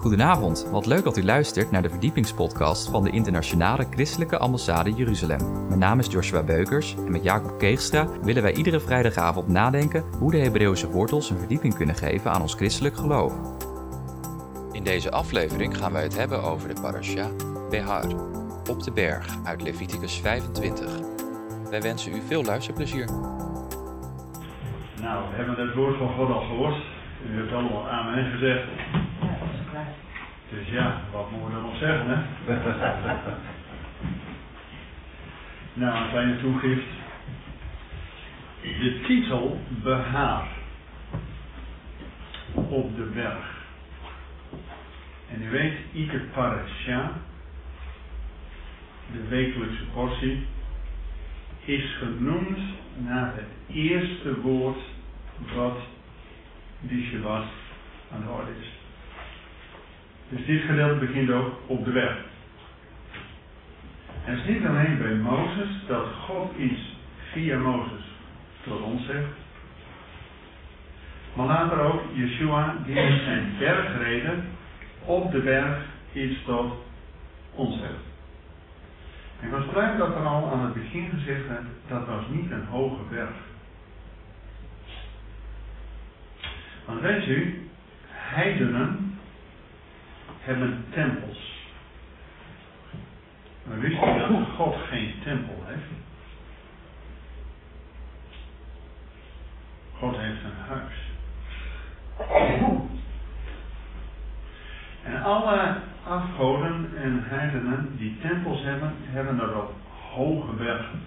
Goedenavond, wat leuk dat u luistert naar de verdiepingspodcast van de Internationale Christelijke Ambassade Jeruzalem. Mijn naam is Joshua Beukers en met Jacob Keegstra willen wij iedere vrijdagavond nadenken hoe de Hebreeuwse wortels een verdieping kunnen geven aan ons christelijk geloof. In deze aflevering gaan wij het hebben over de parasha Behar, op de berg uit Leviticus 25. Wij wensen u veel luisterplezier. Nou, we hebben het woord van God al gehoord. U hebt allemaal amen gezegd. Ja, dat is klaar. Dus ja, wat moeten we dan nog zeggen, hè? nou, een kleine toegift. De titel Behaar. Op de berg. En u weet, ieder parasha, de wekelijkse portie, is genoemd naar het eerste woord wat die Shabbat aan de orde is. Dus dit gedeelte begint ook op de weg. En het is niet alleen bij Mozes dat God iets via Mozes tot ons zegt. Maar later ook Yeshua die met zijn bergreden op de berg iets tot ons zegt. En was blijkt dat er al aan het begin gezegd werd, dat was niet een hoge berg. Want weet u, heidenen hebben tempels. Maar wist u dat God geen tempel heeft? God heeft een huis. En alle afgoden en heidenen die tempels hebben, hebben dat op hoge bergen.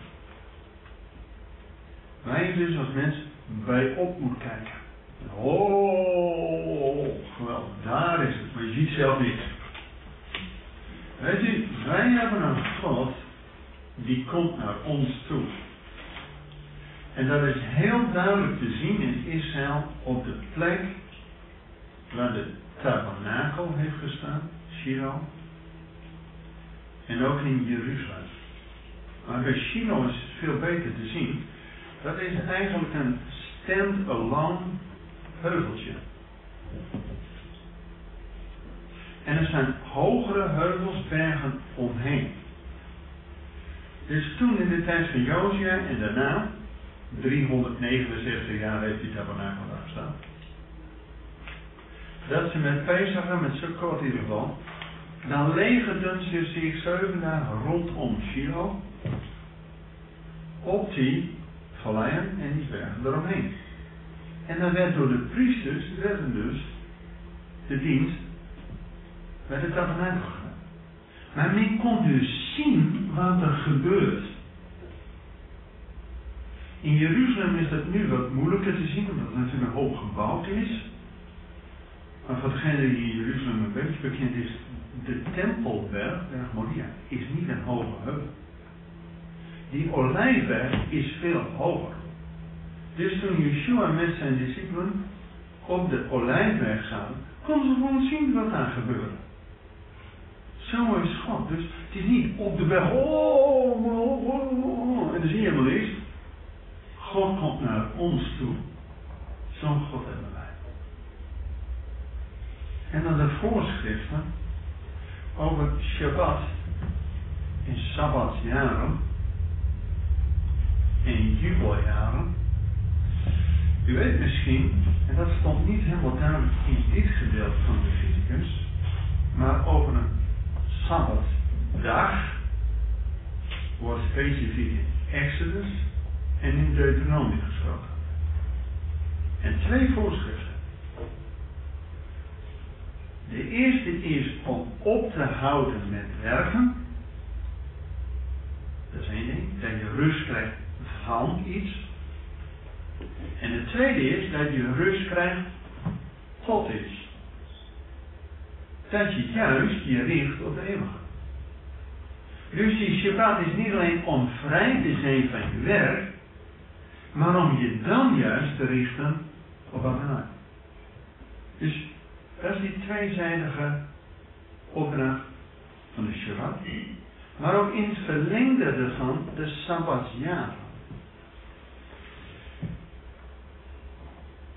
Wij dus als mens bij op moeten kijken. Oh, geweldig, daar is het, je ziet zelf niet. Weet u, wij hebben een God die komt naar ons toe. En dat is heel duidelijk te zien in Israël op de plek waar de tabernakel heeft gestaan, Shiloh. En ook in Jeruzalem. Maar bij Shiloh is het veel beter te zien. Dat is eigenlijk een stand-alone heuveltje. En er zijn hogere heuvels, bergen omheen. Dus toen in de tijd van Josia en daarna, 369 jaar heeft die tabernakel daar gestaan. Dat ze met Pesach en met Sukkot in ieder geval, dan legerden ze zich zeven dagen rondom Shiloh, op die valleien en die bergen eromheen. En dan werd door de priesters, werden dus de dienst bij de tabernakel. Maar men kon dus zien wat er gebeurt. In Jeruzalem is dat nu wat moeilijker te zien, omdat het natuurlijk hoog gebouwd is. Maar voor degene die in Jeruzalem een beetje bekend is, de Tempelberg, Berg Moria, is niet een hoge heuvel. Die Olijfberg is veel hoger. Dus toen Yeshua met zijn discipelen op de Olijfberg zaten, konden ze gewoon zien wat daar gebeurde. Zo is God. Dus het is niet op de berg, oh, oh, oh, oh en dan zie je helemaal niks. God komt naar ons toe. Zo'n God hebben wij. En dan de voorschriften over Shabbat in Sabbatsjaren en jubeljaren. U weet misschien, en dat stond niet helemaal duidelijk in dit gedeelte van de Leviticus, maar over een Sabbatdag wordt specifiek in Exodus en in Deuteronomie gesproken. En twee voorschriften. De eerste is om op te houden met werken. Dat is één ding, dat je rust krijgt van iets. En het tweede is dat je rust krijgt tot iets. Dat je juist je richt op de eeuwige. Dus die Shabbat is niet alleen om vrij te zijn van je werk, maar om je dan juist te richten op Adonai. Dus dat is die tweezijdige opdracht van de Shabbat. Maar ook in het verlengde ervan de Sabbatsjaren.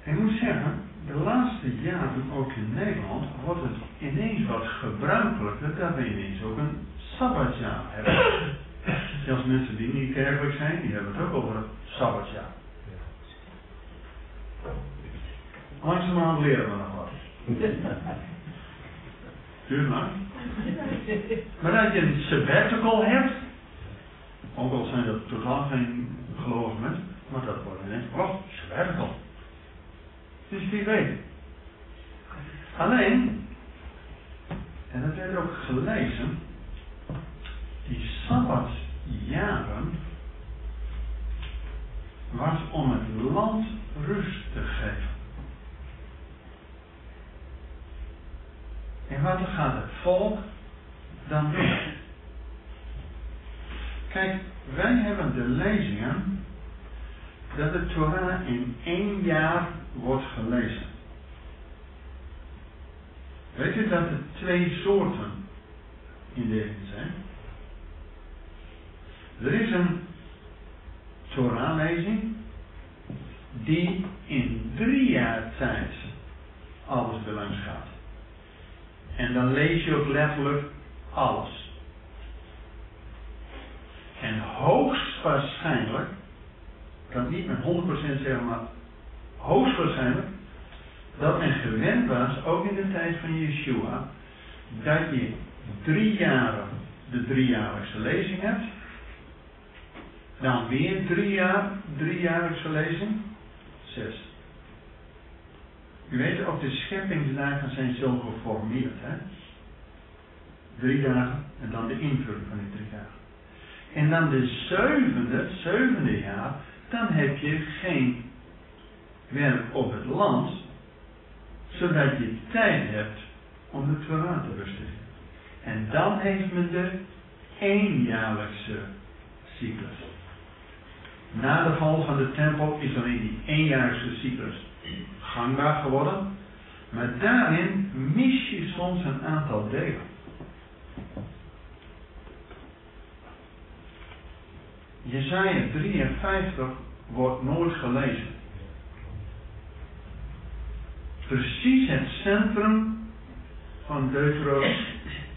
Ik moet zeggen, de laatste jaren, ook in Nederland, wordt het ineens wat gebruikelijker dat we ineens ook een sabbatjaar hebben. Zelfs mensen die niet kerkelijk zijn, die hebben het ook over het sabbatjaar. Langzamerhand leren we nog wat. Lang. Maar dat je een sabbatical hebt, ook al zijn dat totaal geen gelovige mensen, maar dat wordt ineens, oh, sabbatical. Dus wie weet. Alleen, en dat werd ook gelezen, die sabbatsjaren was om het land rust te geven. En wat gaat het volk dan doen? Kijk, wij hebben de lezingen dat de Torah in één jaar wordt gelezen. Weet u dat er twee soorten in deze zijn? Er is een Torah-lezing die in drie jaar tijd alles belangs gaat. En dan lees je ook letterlijk alles. En hoogstwaarschijnlijk, ik kan niet met 100% zeggen, maar hoogstwaarschijnlijk, dat men gewend was, ook in de tijd van Yeshua, dat je drie jaren de driejaarlijkse lezing hebt. Dan weer drie jaar, driejaarlijkse lezing. Zes. U weet, ook de scheppingsdagen zijn zo geformeerd. Hè? Drie dagen en dan de invulling van die drie dagen. En dan de zevende, zevende jaar, dan heb je geen werk op het land, zodat je tijd hebt om de Torah te besturen. En dan heeft men de eenjaarlijkse cyclus. Na de val van de tempel is alleen die eenjaarlijkse cyclus gangbaar geworden. Maar daarin mis je soms een aantal delen. Jezaja 53 wordt nooit gelezen. Precies het centrum van Deutero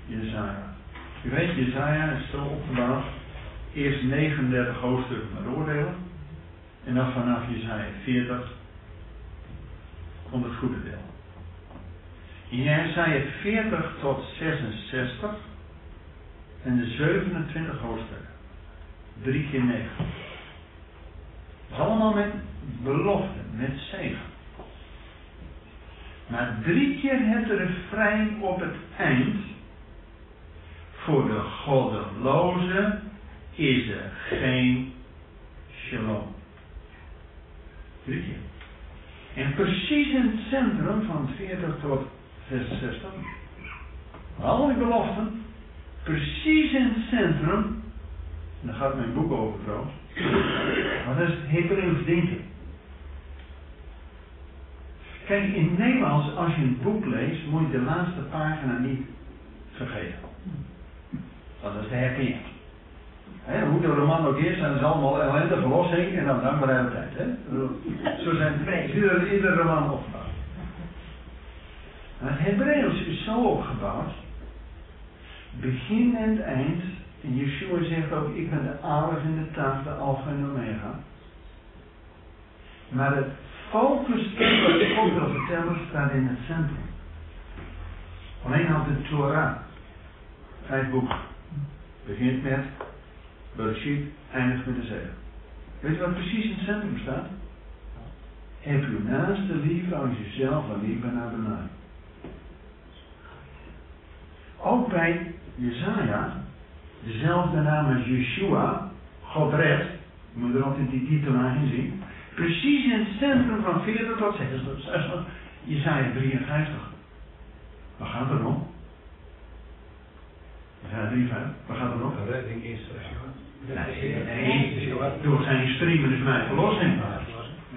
Jezaja. U weet, Jezaja is zo opgebouwd. Eerst 39 hoofdstukken met oordelen. En dan vanaf Jezaja 40 komt het goede deel. In Jesaja 40 tot 66 en de 27 hoofdstukken. Drie keer negen. Allemaal met belofte, met zegen. Maar drie keer het refrein op het eind. Voor de goddeloze is er geen shalom. Drie keer. En precies in het centrum van 40 tot 66, al die beloften, precies in het centrum, en daar gaat mijn boek over trouwens, maar dat is het Hebreeuws denken. Kijk, in het Nederlands, als je een boek leest, moet je de laatste pagina niet vergeten. Dat is de herkenning. He, hoe de roman ook is, zijn ze allemaal ellende, verlossing en dan dankbare tijd. Hè? Zo zijn iedere, iedere roman opgebouwd. Maar het Hebreeuws is zo opgebouwd, begin en eind, en Yeshua zegt ook, ik ben de Alef en de Taf, de Alpha en Omega. Maar het focuspunt wat God wil vertellen staat in het centrum. Alleen al de Torah, vijf boeken, begint met Bereshit eindigt met de zegen. Weet je wat precies in het centrum staat? Heb uw naaste lief als jezelf en lief de naam. Ook bij Jezaja, dezelfde naam als Yeshua, God redt, je moet er altijd die titel aan zien. Precies in het centrum van 40 tot 60, Jezaja 53. Waar gaat het om? Jezaja 53, waar gaat het om? De redding is Nee, nee, door zijn streamen is mijn verlossing.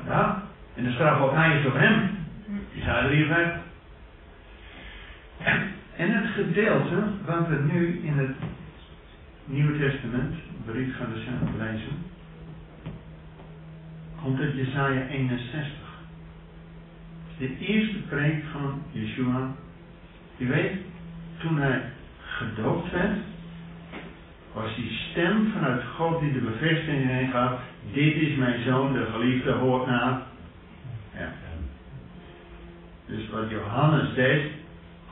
Ja, en de straf op mij is op hem. Jezaja 53. En het gedeelte wat we nu in het Nieuwe Testament, Bericht gaan de lezen, komt uit Jesaja 61. de eerste preek van Yeshua. Je weet, toen hij gedoopt werd, was die stem vanuit God die de bevestiging heen gaf. Dit is mijn zoon, de geliefde, hoort naar. Ja. Dus wat Johannes deed,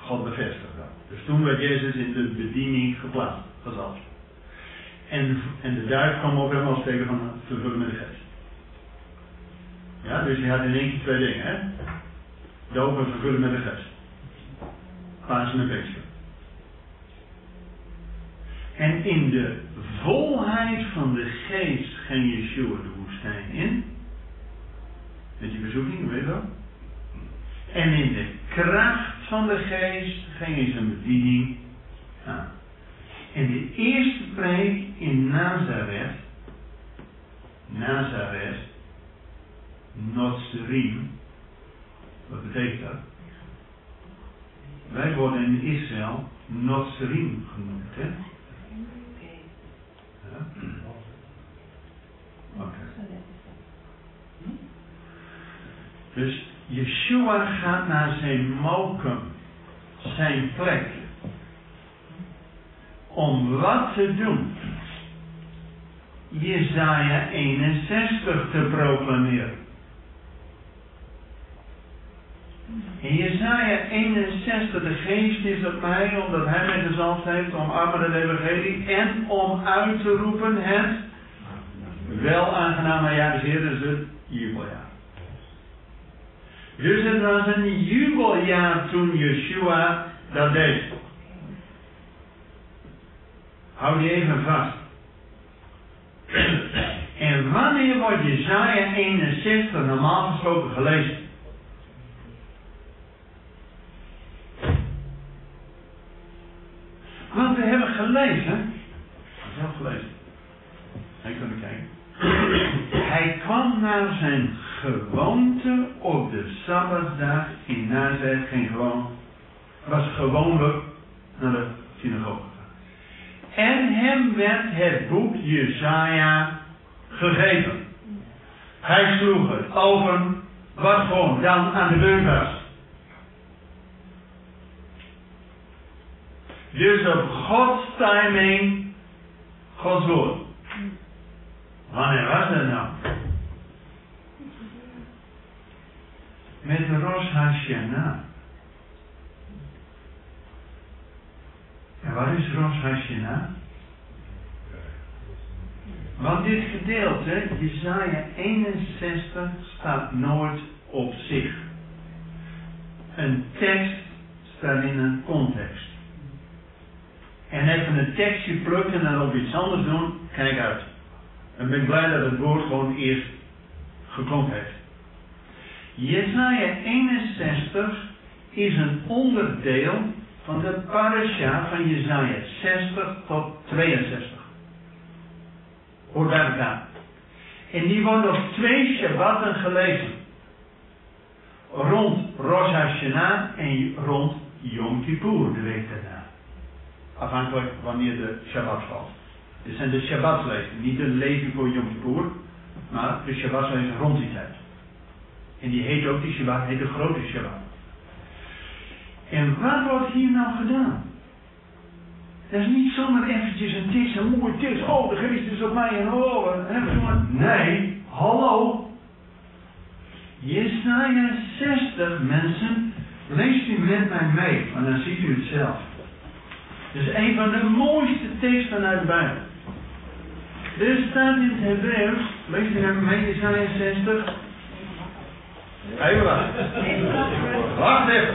God bevestigde dat. Dus toen werd Jezus in de bediening geplaatst, gezet. En, en de duif kwam op hem als teken van vervullen met de geest. Ja, dus hij had in één keer twee dingen, hè? Doop en vervullen met de geest. Pasen en Pinkster. En in de volheid van de geest ging Yeshua de woestijn in. Met die bezoeking, weet je wel? En in de kracht van de geest ging hij zijn bediening aan. En de eerste preek in Nazareth, Nazareth, Notzerim, wat betekent dat? Wij worden in Israël Notzerim genoemd, hè? Oké. Dus Yeshua gaat naar zijn mokum, zijn plek, om wat te doen? Jezaja 61 te proclameren. In Jezaja 61, de geest is op mij, omdat hij mij gezalfd heeft om armen de evangelie en om uit te roepen het wel aangename jaar des Heer, dus het jubeljaar. Dus het was een jubeljaar toen Yeshua dat deed. Hou die even vast. En wanneer wordt Jezaja 61 normaal gesproken gelezen? Want gelezen, zelf gelezen, hij kunnen kijken. Hij kwam naar zijn gewoonte op de Sabbatdag in Nazareth, geen gewoon, was gewoonlijk naar de synagoge. En hem werd het boek Jesaja gegeven. Hij sloeg het open, wat gewoon dan aan de beurt was. Dus op Gods timing, Gods woord. Wanneer was dat nou? Met Rosh Hashanah. En wat is Rosh Hashanah? Want dit gedeelte, Jesaja 61, staat nooit op zich. Een tekst staat in een context. En even een tekstje plukken en op iets anders doen, kijk uit. En ben blij dat het woord gewoon eerst geklonken heeft. Jesaja 61 is een onderdeel van de parasha van Jesaja 60 tot 62. Hoort bij elkaar. En die worden op twee Shabbatten gelezen. Rond Rosh Hashanah en rond Yom Kippur, de week daarna. Afhankelijk wanneer de Shabbat valt. Dit zijn de Shabbatslezen, niet de leven voor Yom Kippur, maar de Shabbatslezen rond die tijd. En die heet ook, die Shabbat heet de grote Shabbat. En wat wordt hier nou gedaan? Dat is niet zomaar eventjes een tekst, een mooie tekst. Oh, de geest is op mij en oh. En nee, hallo. Jesaja 60 mensen, leest u met mij mee, want dan ziet u het zelf. Het is een van de mooiste teksten uit de Bijbel. Er staat in het Hebreeuws, lees met me mee, Jesaja 60. Even wachten. Wacht even.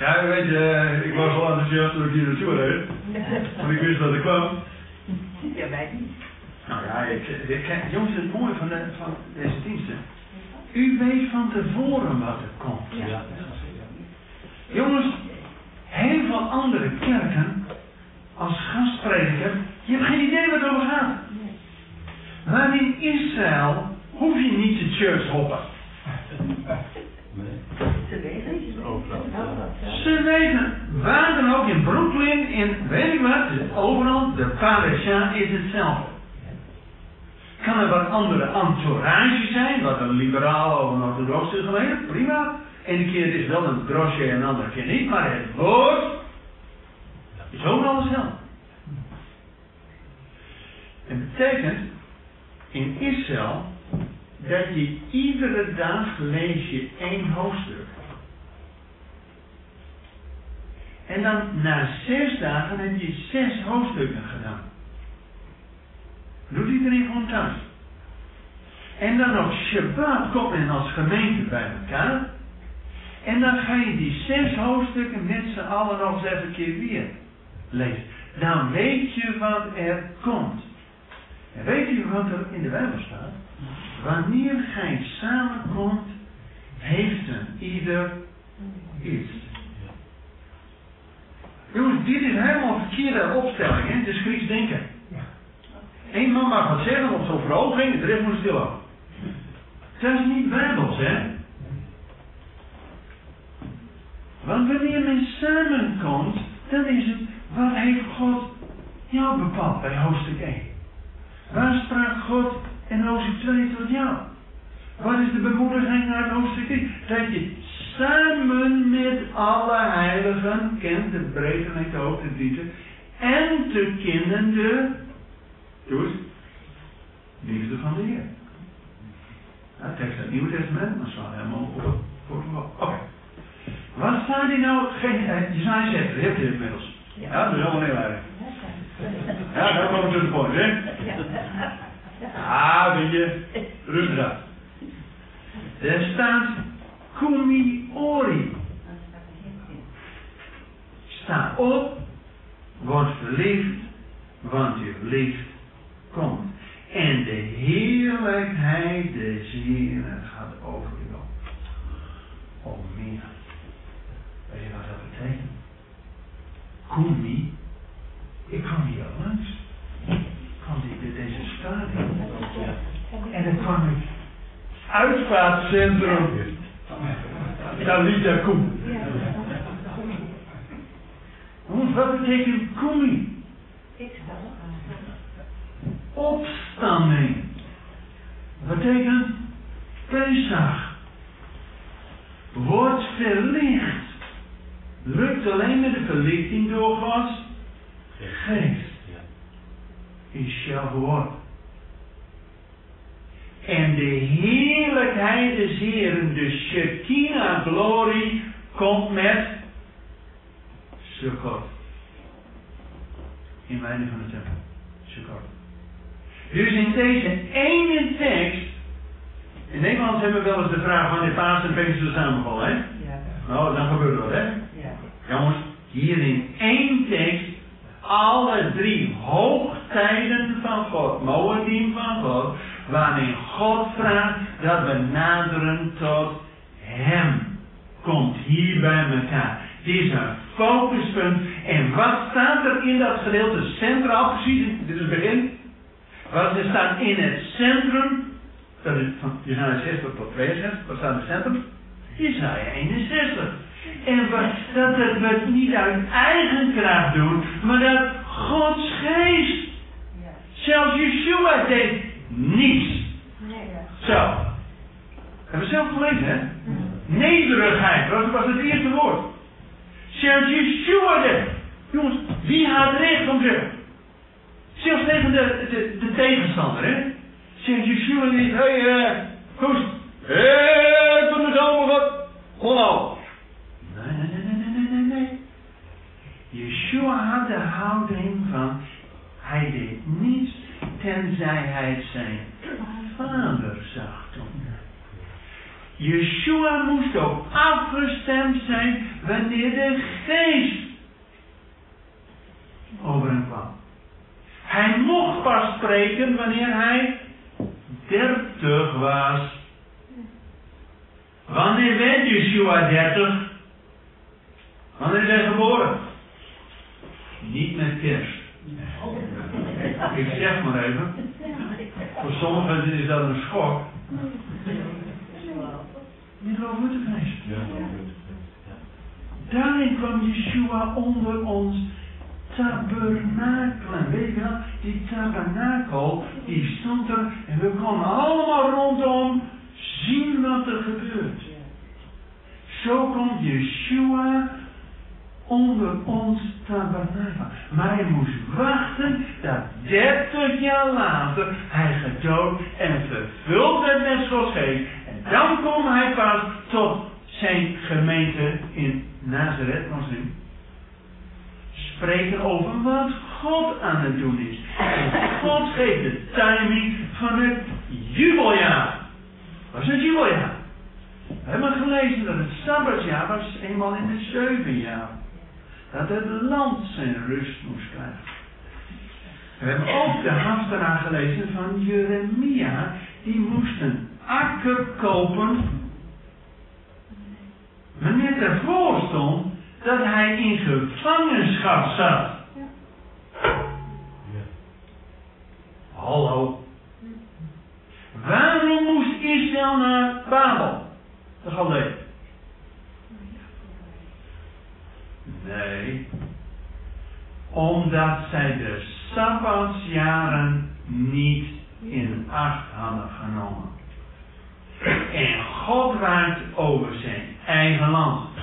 Ja, weet, uh, ik was al enthousiast toen ik hier naartoe reed. Want ik wist dat ik kwam. Ja, wij niet. Nou ja, ik, ik, jongens, het mooie van, de, van deze diensten. U weet van tevoren wat er komt. Ja. Jongens, heel veel andere kerken, als gastprediker, je hebt geen idee wat het over gaat. Maar in Israël hoef je niet te church hoppen. Ze weten. Ze weten, waar dan ook, in Brooklyn, in weet ik wat, overal, de parasha is hetzelfde. Kan er wat andere entourage zijn, wat een liberaal of een orthodox is prima. Ene keer is wel een drosje en een andere keer niet, maar het woord is ook alles hel. En betekent in Israël dat je iedere dag lees je één hoofdstuk. En dan na zes dagen heb je zes hoofdstukken gedaan. Doet iedereen gewoon thuis. En dan op Shabbat komt men als gemeente bij elkaar. En dan ga je die zes hoofdstukken met z'n allen nog eens even keer weer lezen. Dan weet je wat er komt. En weet je wat er in de Bijbel staat? Wanneer gij samenkomt, heeft een ieder iets. Jongens, dit is helemaal verkeerde opstelling, hè? Is Grieks denken. Eén man mag wat zeggen op zo'n verhoging, de rest moet stil houden. Is niet bijbels, hè? Want wanneer men samenkomt, dan is het, wat heeft God jou bepaald bij hoofdstuk 1? Waar sprak God in hoofdstuk 2 tot jou? Wat is de bemoediging uit hoofdstuk 3? Dat je samen met alle heiligen kent de breedte en de hoogte de en te kennen de, eens, liefde van de Heer. Nou, tekst uit het Nieuwe Testament, maar slaan helemaal op voor Oké. Wat staat hier nou? Geen, eh, Jezaja 6, dat hebt u inmiddels. Ja, dat is allemaal heel erg. Ja, daar komen we point, hè? Ah, weet je, rustig aan. Er staat Kumi Ori. Sta op, word verliefd, want je liefd komt. En de heerlijkheid des Heren gaat over je op. Oh, meer. Weet je wat dat betekent? Kumi, ik kwam hier langs. Ik kwam dit, deze stad in. En dan kwam ik uitvaartcentrum. Talita Koem. Wat betekent Kumi? Opstanding. Wat betekent Pesach. Wordt verlicht. Lukt alleen met de verlichting door Gods geest. In Shavuot. En de heerlijkheid des Heren, de Shekinah glorie, komt met Sukkot. In weinig van de tempel. Sukkot. Dus in deze ene tekst. In Nederland hebben we wel eens de vraag wanneer Paas en Pinkster samenvallen, hè? Ja. Nou, dan gebeurt dat, hè? Ja. Jongens, hier in één tekst alle drie hoogtijden van God, Moedim van God, waarin God vraagt dat we naderen tot Hem. Komt hier bij elkaar. Dit is een focuspunt. En wat staat er in dat gedeelte centraal precies? Dit is het begin. Wat er staat in het centrum, dat is van Jesaja 60 tot 62, wat staat in het centrum? Jesaja 61. En wat, dat we het niet uit eigen kracht doen, maar dat Gods geest, Ja. zelfs Yeshua deed niets. Nee. Zo. Hebben we zelf gelezen, hè? Nederigheid, dat was het eerste woord. Zelfs Yeshua deed. Jongens, wie had recht om te Zelfs tegen de, de, de tegenstander, hè? Zegt Yeshua niet, hé, hey, eh, hé, hey, doe het allemaal wat. Hallo. Nee, nee, nee, nee, nee, nee, nee. Yeshua had de houding van, hij deed niets tenzij hij zijn vader zag doen. Yeshua moest ook afgestemd zijn wanneer de geest over hem kwam. Hij mocht pas spreken wanneer hij dertig was. Wanneer werd Yeshua dertig? Wanneer is hij geboren? Niet met kerst. Ik zeg maar even. Voor sommigen is dat een schok. Niet over te vrezen. Daarin kwam Yeshua onder ons tabernakelen. Weet je wel, die tabernakel, die stond er en we konden allemaal rondom zien wat er gebeurt. Zo komt Yeshua onder ons tabernakel. Maar hij moest wachten dat 30 jaar later hij gedood en vervuld werd met Gods geest. En dan komt hij pas tot zijn gemeente in Nazareth, moslim. Spreken over wat God aan het doen is. God geeft de timing van het jubeljaar. Wat is het jubeljaar? We hebben gelezen dat het Sabbatsjaar was eenmaal in het zeven jaar. Dat het land zijn rust moest krijgen. We hebben ook de Haftara gelezen van Jeremia. Die moest een akker kopen. Net ervoor stond dat hij in gevangenschap zat. Hallo. Waarom moest Israël naar Babel? De Galdeën. Nee. Omdat zij de Sabbatsjaren niet in acht hadden genomen. En God waakt over zijn eigen land.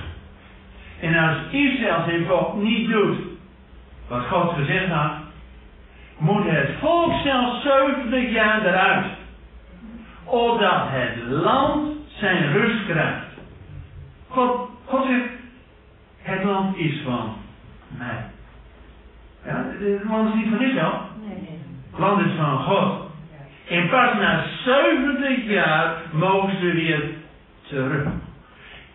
En als Israël zijn volk niet doet wat God gezegd had, moet het volk zelfs 70 jaar eruit. Opdat het land zijn rust krijgt. God, God zegt, het land is van mij. Ja, het land is niet van Israël. Het land is van God. En pas na 70 jaar mogen ze weer terug.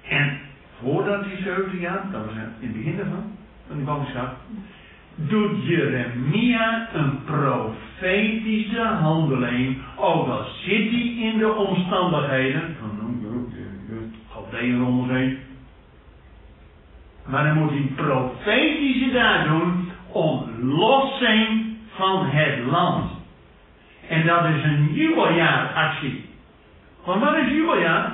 En voordat die 70 jaar, dat was in het begin daarvan, van die ballingschap, doet Jeremia een profetische handeling, ook al zit hij in de omstandigheden van Galdeën om ons. Maar dan moet hij een profetische daad doen om lossing van het land. En dat is een jubeljaaractie. Want wat is jubeljaar?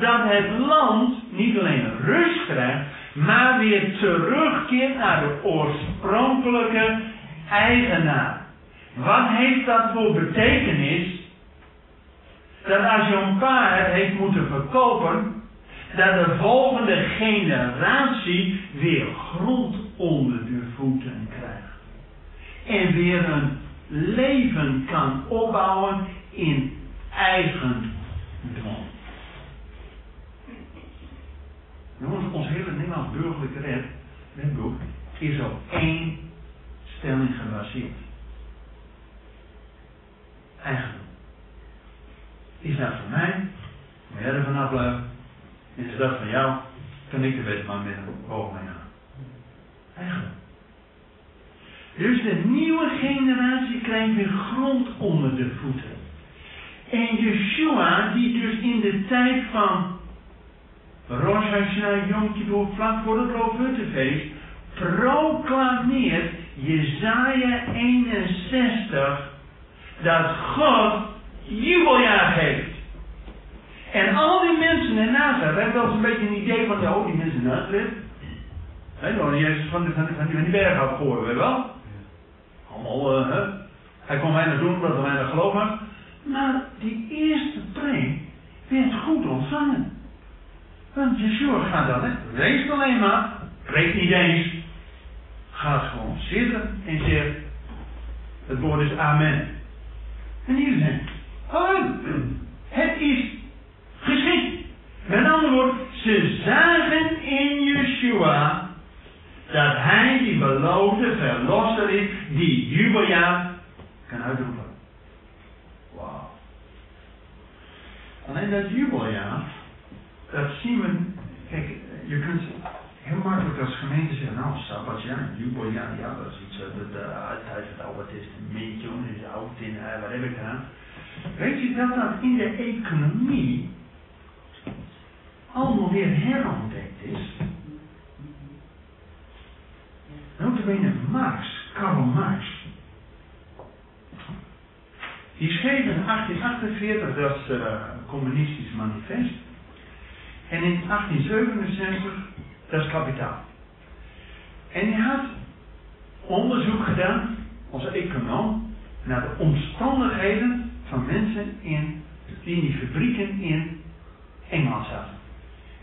Dat het land niet alleen rust krijgt, maar weer terugkeert naar de oorspronkelijke eigenaar. Wat heeft dat voor betekenis? Dat als je een paard heeft moeten verkopen, dat de volgende generatie weer grond onder de voeten krijgt. En weer een leven kan opbouwen in eigendom. Jongens, ons hele Nederlands burgerlijke red, wetboek, is op één stelling gebaseerd. Eigendom. Is dat voor mij? Moet jij er vanaf blijven? Is dat van jou? Kan ik de wet maar met een oog mee aan. Dus de nieuwe generatie krijgt weer grond onder de voeten. En Yeshua, die dus in de tijd van Rosh Hashanah, Yom Kippur, vlak voor het Loofhuttenfeest, proclameert Jezaja 61 dat God jubeljaar geeft. En al die mensen in Nazareth, hebben wel eens een beetje een idee van, oh die mensen in Nazareth, He, nou, Jezus van, van, van, van die berg af gehoord, weet je wel? Allemaal, uh, hè? Hij kon weinig doen omdat er weinig geloof. Maar die eerste preek werd goed ontvangen. Want Yeshua gaat dan, hè? Alleen maar, preek niet eens. Gaat gewoon zitten en zegt, het woord is amen. En zegt, oh, het is geschikt. Met andere woorden, ze zagen in Yeshua dat hij die beloofde verlosser is, die jubeljaar kan uitroepen. Wauw. Alleen dat jubeljaar, dat zien we, kijk, je kunt heel makkelijk als gemeente zeggen, nou, Sabbatjaar, jubeljaar, ja, dat is iets uit, het, uit, uit het Oude Testament, is oud in, uh, wat heb ik gedaan? Weet je dat dat in de economie allemaal weer herontdekt is? Notabene Marx, Karl Marx. Die schreef in 1848 dat uh, communistisch manifest. En in 1867 dat is kapitaal. En hij had onderzoek gedaan, onze econoom, naar de omstandigheden van mensen in, die in die fabrieken in Engeland zaten.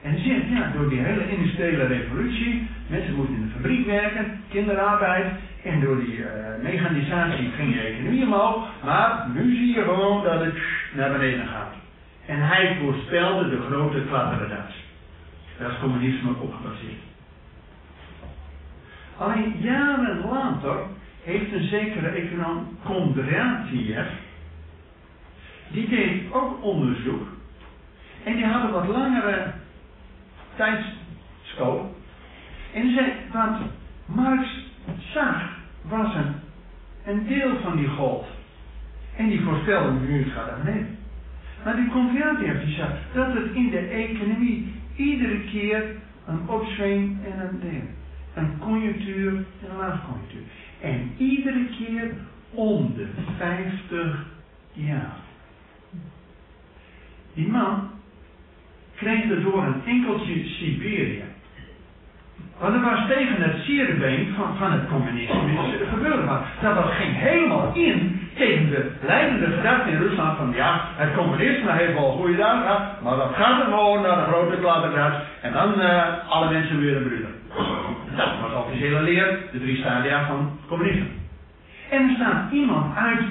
En hij zegt, ja, door die hele industriële revolutie, mensen moesten in de fabriek werken, kinderarbeid, en door die uh, mechanisatie ging de economie omhoog, maar nu zie je gewoon dat het naar beneden gaat. En hij voorspelde de grote kladderaars. Daar is communisme op gebaseerd. Alleen jaren later heeft een zekere econoom Kondratiev, die deed ook onderzoek. En die had een wat langere tijdsscope. En die zei, wat Marx zag, was een, een deel van die golf. En die voorspelde, nu gaat naar beneden. Maar die Kondratiev die zag dat het in de economie iedere keer een opswing en een deel. Een conjunctuur en een laagconjunctuur. En iedere keer om de 50 jaar. Die man kreeg er door een enkeltje Siberië. Want dat was tegen het sierbeen van, van het communisme gebeuren. Maar dat ging helemaal in tegen de leidende gedachte in Rusland van ja, het communisme heeft wel goede dagen maar dat gaat er gewoon naar de grote kladderhuis en dan uh, alle mensen weer een broeder. Dat was officiële leer, de drie stadia van het communisme. En er staat iemand uit,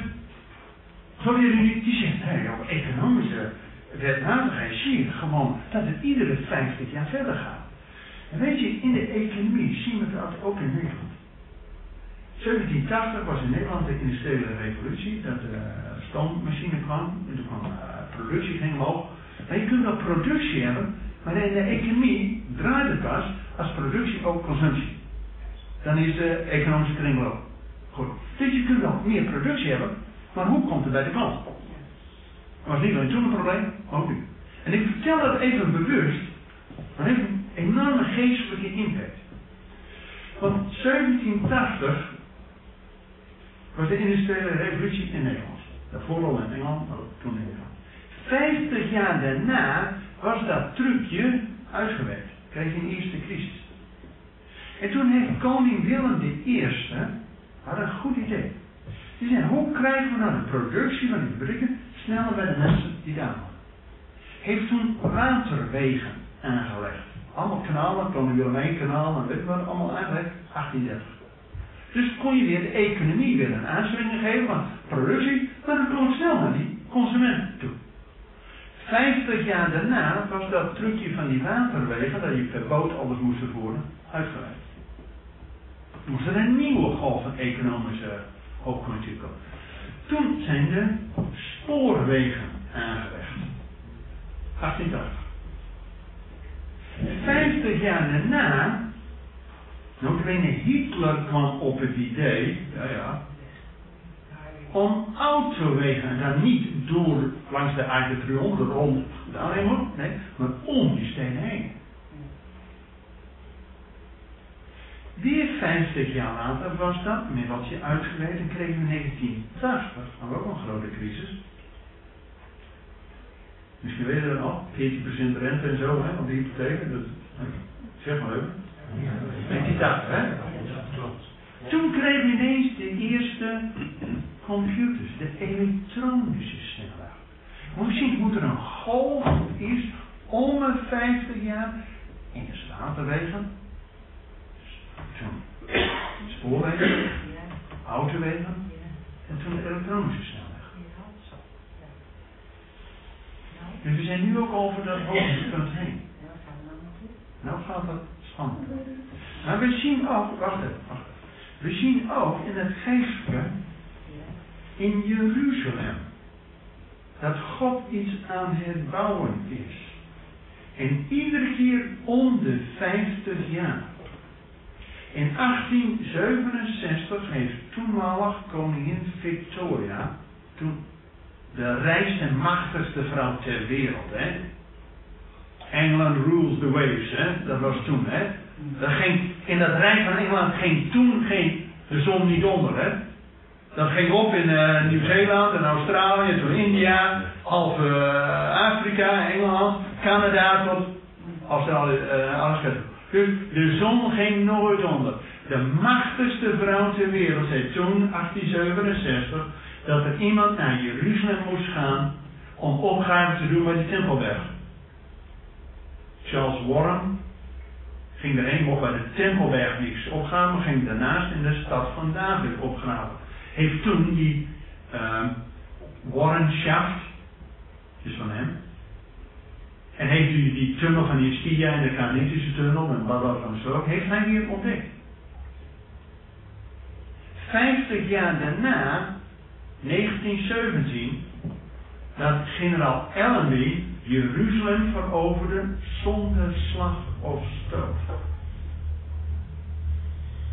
nu, die zegt, hey, op economische wetmatigheid zie je gewoon dat het iedere 50 jaar verder gaat. Weet je, in de economie zien we dat ook in Nederland. 1780 was in Nederland de industriële revolutie, dat de stoommachine kwam, en toen kwam uh, productie ging omhoog. Maar je kunt wel productie hebben, maar in de economie draait het pas als productie ook consumptie. Dan is de economische kringloop. Goed. Dus je kunt wel meer productie hebben, maar hoe komt het bij de klant? Dat was niet alleen toen een probleem, ook nu. En ik vertel dat even bewust, maar een enorme geestelijke impact. Want 1780 was de industriële revolutie in Nederland. Daarvoor al in Engeland, maar toen in Nederland. 50 jaar daarna was dat trucje uitgewerkt. Kreeg je een eerste crisis. En toen heeft koning Willem I had een goed idee. Die zei, hoe krijgen we nou de productie van die fabrieken sneller bij de mensen die daar wonen? Heeft toen waterwegen aangelegd. Allemaal kanalen, Willem I kanaal en weet je wat, allemaal aangelegd, 1830. Dus kon je weer de economie weer een aanswinging geven van productie, maar dan kon snel naar die consument toe. Vijftig jaar daarna was dat trucje van die waterwegen, dat je per boot alles moest vervoeren, uitgewerkt. Moest er een nieuwe golf van economische hoogconjunctuur komen. Toen zijn de spoorwegen aangelegd. 1880. Vijftig jaar daarna Notabene Hitler kwam op het idee, ja ja, om autowegen, en dan niet door langs de Triomf, rond de Arnhem, nee, maar om die steden heen. Weer 50 jaar later was dat middeltje uitgewerkt en kregen we in 1980, hadden we ook een grote crisis. Misschien weten we dat nog, 14% rente en zo, hè, op die hypotheken, dat, zeg maar even. Met die dag, hè? Toen kregen we ineens de eerste computers, de elektronische snelheid. Moet je zien hoe er een golf is om een 50 jaar in de waterwegen, toen spoorwegen, autowegen en toen de elektronische. Dus we zijn nu ook over dat hoogtepunt heen. Nou gaat dat maar we zien ook, wacht even, wacht even. We zien ook in het geestelijke, in Jeruzalem, dat God iets aan het bouwen is. En iedere keer om de 50 jaar. In 1867 heeft toenmalig koningin Victoria, toen de rijkste en machtigste vrouw ter wereld, hè, England rules the waves, hè? dat was toen. Hè? Dat ging, in dat rijk van Engeland ging toen de zon niet onder. Hè? Dat ging op in uh, Nieuw-Zeeland en Australië, toen India, half uh, Afrika, Engeland, Canada tot Australië, uh, Alaska. Dus de zon ging nooit onder. De machtigste vrouw ter wereld zei toen, 1867, dat er iemand naar Jeruzalem moest gaan om opgave te doen bij de Tempelberg. Charles Warren ging erheen, mocht bij de Tempelberg niks opgraven, maar ging daarnaast in de stad van David opgraven. Heeft toen die uh, Warren Shaft, is van hem, en heeft u die tunnel van Ischia en de Karnitische tunnel en Babel van Zorg, heeft hij weer ontdekt. Vijftig jaar daarna, 1917, dat generaal Allenby Jeruzalem veroverde zonder slag of stoot.